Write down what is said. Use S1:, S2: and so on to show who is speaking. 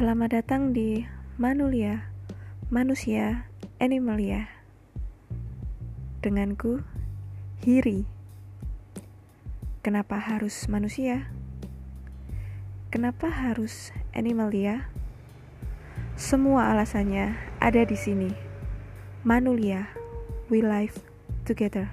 S1: Selamat datang di Manulia, Manusia, Animalia. Denganku, Hiri. Kenapa harus manusia? Kenapa harus Animalia? Semua alasannya ada di sini. Manulia, we live together.